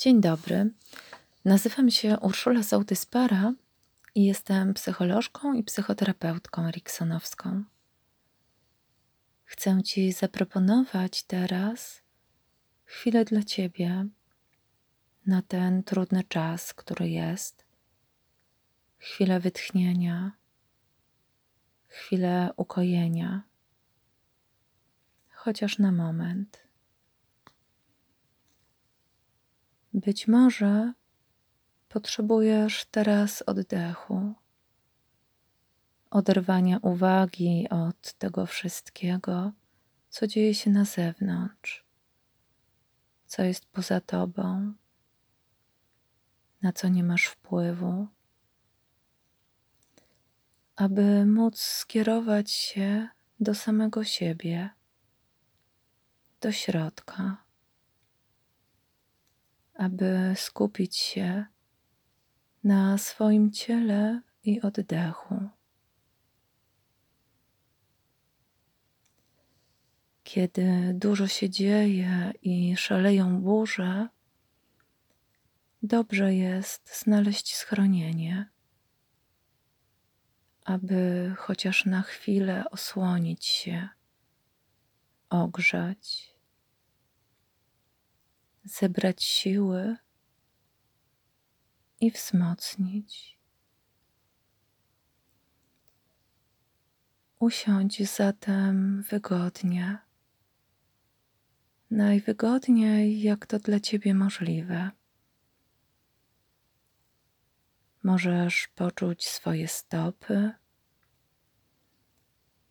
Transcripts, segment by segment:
Dzień dobry. Nazywam się Urszula Sołtys-Para i jestem psycholożką i psychoterapeutką eriksonowską. Chcę Ci zaproponować teraz chwilę dla Ciebie na ten trudny czas, który jest. Chwilę wytchnienia, chwilę ukojenia, chociaż na moment. Być może potrzebujesz teraz oddechu, oderwania uwagi od tego wszystkiego, co dzieje się na zewnątrz, co jest poza tobą, na co nie masz wpływu, aby móc skierować się do samego siebie, do środka aby skupić się na swoim ciele i oddechu. Kiedy dużo się dzieje i szaleją burze, dobrze jest znaleźć schronienie, aby chociaż na chwilę osłonić się, ogrzać zebrać siły i wzmocnić. Usiądź zatem wygodnie, najwygodniej jak to dla Ciebie możliwe. Możesz poczuć swoje stopy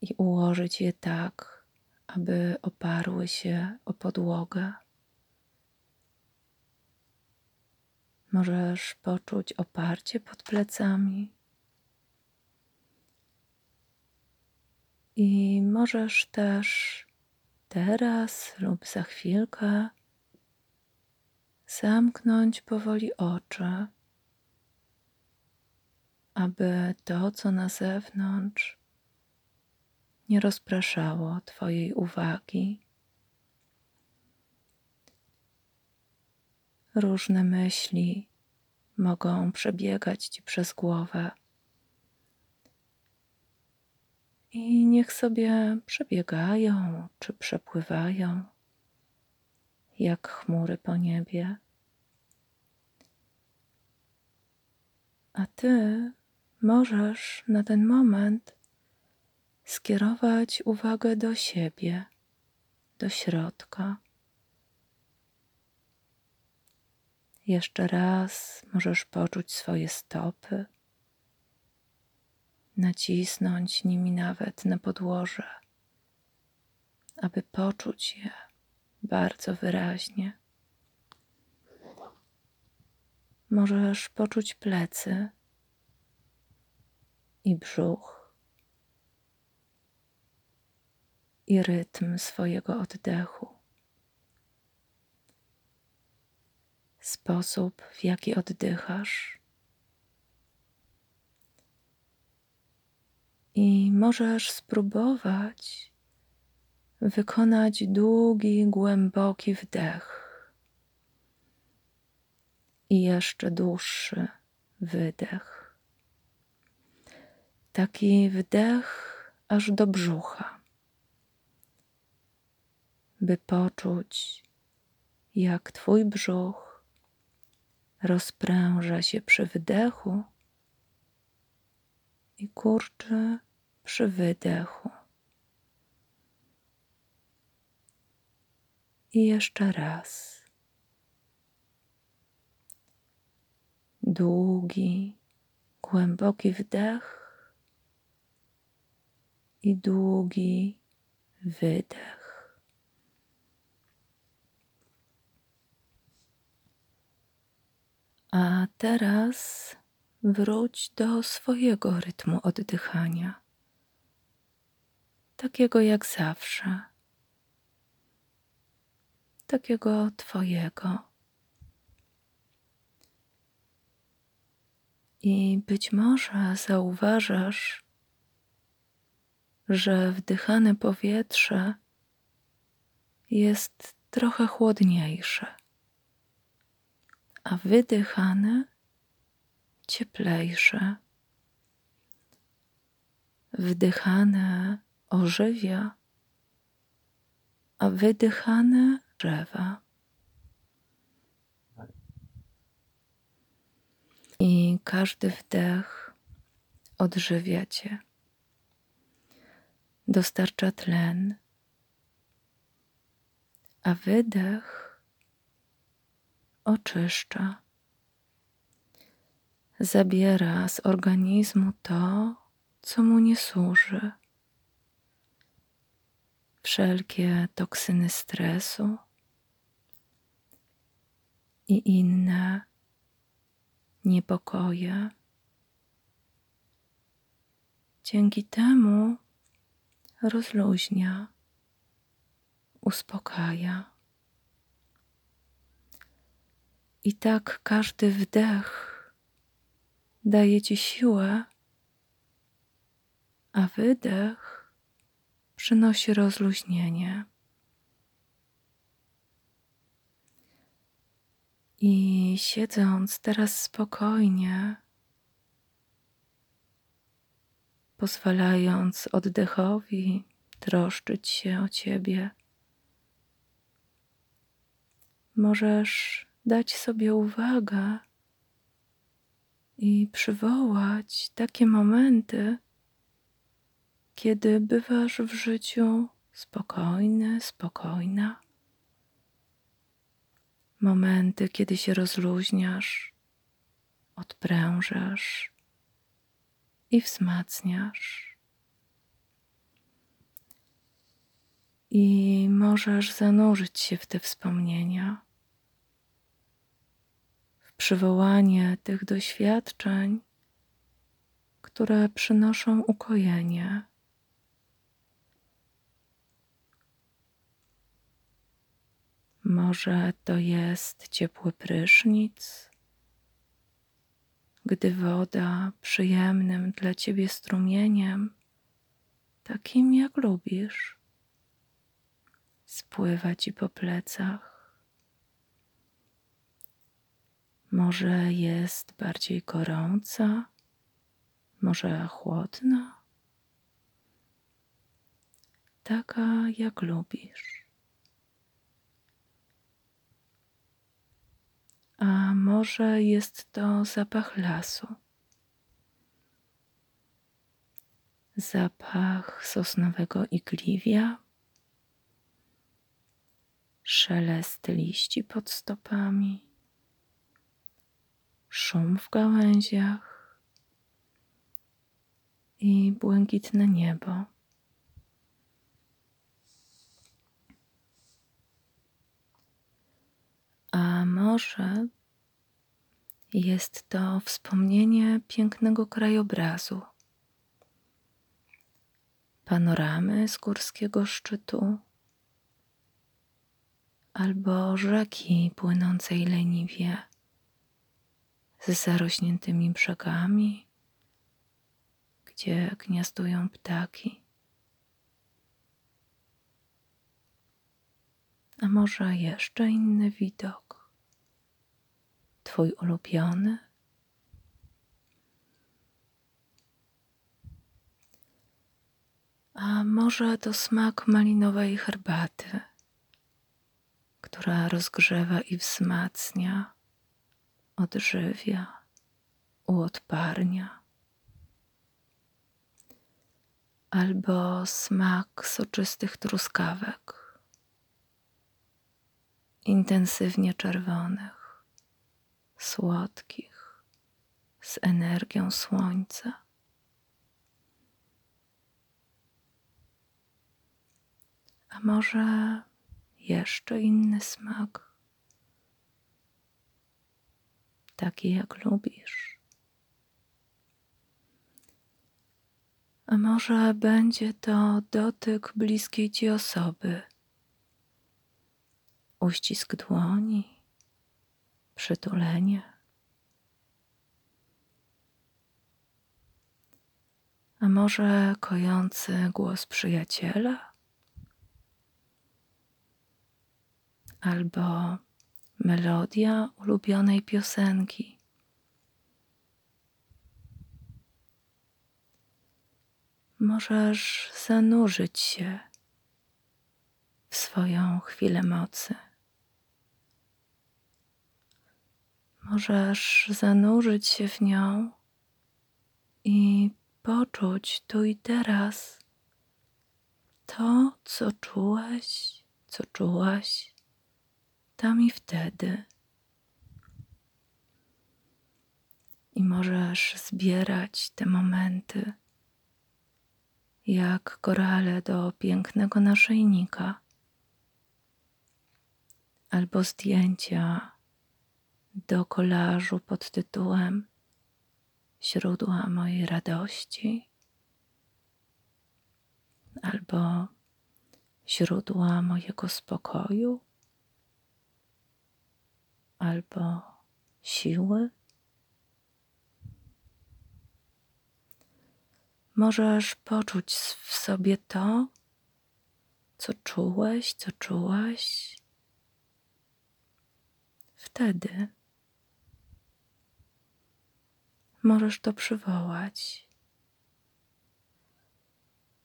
i ułożyć je tak, aby oparły się o podłogę. Możesz poczuć oparcie pod plecami. I możesz też teraz lub za chwilkę zamknąć powoli oczy, aby to, co na zewnątrz, nie rozpraszało Twojej uwagi. Różne myśli mogą przebiegać ci przez głowę. I niech sobie przebiegają czy przepływają jak chmury po niebie. A ty możesz na ten moment skierować uwagę do siebie, do środka. Jeszcze raz możesz poczuć swoje stopy, nacisnąć nimi nawet na podłoże, aby poczuć je bardzo wyraźnie. Możesz poczuć plecy i brzuch i rytm swojego oddechu. Sposób, w jaki oddychasz. I możesz spróbować wykonać długi, głęboki wdech i jeszcze dłuższy wydech. Taki wdech aż do brzucha, by poczuć, jak Twój brzuch rozpręża się przy wdechu i kurczy przy wydechu. I jeszcze raz. Długi, głęboki wdech i długi wydech. A teraz wróć do swojego rytmu oddychania, takiego jak zawsze, takiego Twojego. I być może zauważasz, że wdychane powietrze jest trochę chłodniejsze a wydychane cieplejsze. Wdychane ożywia, a wydychane drzewa. I każdy wdech odżywia cię, dostarcza tlen, a wydech oczyszcza, zabiera z organizmu to, co mu nie służy. Wszelkie toksyny stresu i inne niepokoje. Dzięki temu rozluźnia, uspokaja. I tak każdy wdech daje ci siłę, a wydech przynosi rozluźnienie. I siedząc teraz spokojnie, pozwalając oddechowi troszczyć się o ciebie, możesz dać sobie uwagę i przywołać takie momenty, kiedy bywasz w życiu spokojny, spokojna. Momenty, kiedy się rozluźniasz, odprężasz i wzmacniasz. I możesz zanurzyć się w te wspomnienia przywołanie tych doświadczeń, które przynoszą ukojenie. Może to jest ciepły prysznic, gdy woda przyjemnym dla ciebie strumieniem, takim jak lubisz, spływa ci po plecach. Może jest bardziej gorąca, może chłodna, taka jak lubisz. A może jest to zapach lasu, zapach sosnowego igliwia, szelest liści pod stopami szum w gałęziach i błękitne niebo. A może jest to wspomnienie pięknego krajobrazu, panoramy z górskiego szczytu albo rzeki płynącej leniwie z zarośniętymi brzegami, gdzie gniazdują ptaki. A może jeszcze inny widok, Twój ulubiony? A może to smak malinowej herbaty, która rozgrzewa i wzmacnia odżywia, uodparnia. Albo smak soczystych truskawek, intensywnie czerwonych, słodkich, z energią słońca. A może jeszcze inny smak? Taki jak lubisz. A może będzie to dotyk bliskiej ci osoby, uścisk dłoni, przytulenie. A może kojący głos przyjaciela? Albo melodia ulubionej piosenki. Możesz zanurzyć się w swoją chwilę mocy. Możesz zanurzyć się w nią i poczuć tu i teraz to, co czułeś, co czułaś tam i wtedy. I możesz zbierać te momenty jak korale do pięknego naszyjnika albo zdjęcia do kolażu pod tytułem Źródła mojej radości albo źródła mojego spokoju albo siły. Możesz poczuć w sobie to, co czułeś, co czułaś wtedy. Możesz to przywołać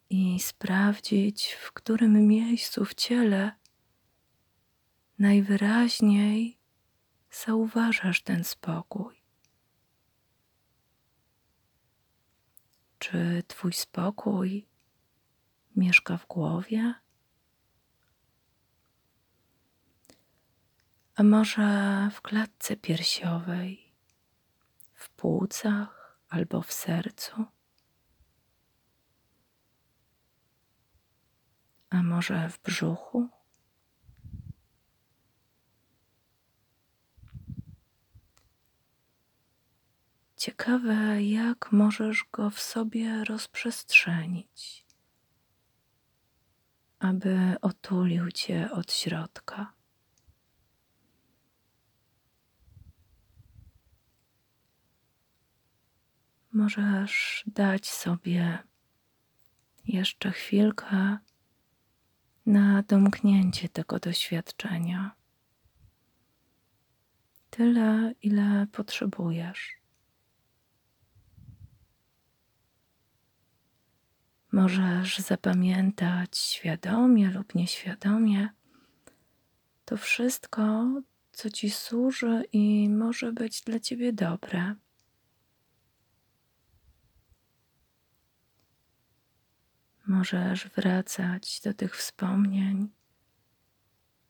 i sprawdzić, w którym miejscu w ciele najwyraźniej zauważasz ten spokój. Czy Twój spokój mieszka w głowie? A może w klatce piersiowej, w płucach albo w sercu? A może w brzuchu? Ciekawe, jak możesz go w sobie rozprzestrzenić, aby otulił cię od środka. Możesz dać sobie jeszcze chwilkę na domknięcie tego doświadczenia. Tyle, ile potrzebujesz. Możesz zapamiętać świadomie lub nieświadomie to wszystko, co ci służy i może być dla ciebie dobre. Możesz wracać do tych wspomnień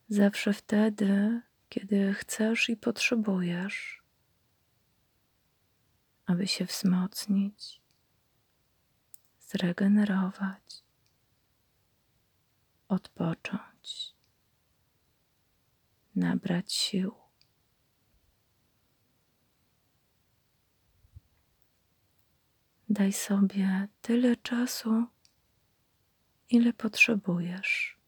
zawsze wtedy, kiedy chcesz i potrzebujesz, aby się wzmocnić zregenerować, odpocząć, nabrać sił. Daj sobie tyle czasu, ile potrzebujesz.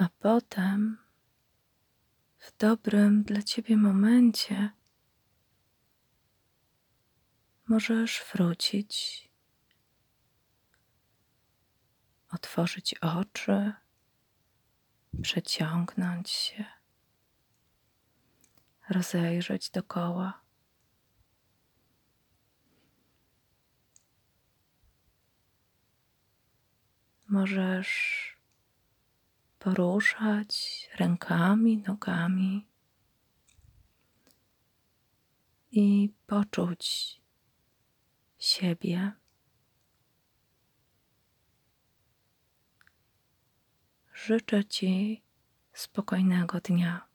A potem w dobrym dla ciebie momencie możesz wrócić, otworzyć oczy, przeciągnąć się, rozejrzeć dokoła. Możesz poruszać rękami, nogami i poczuć siebie. Życzę Ci spokojnego dnia.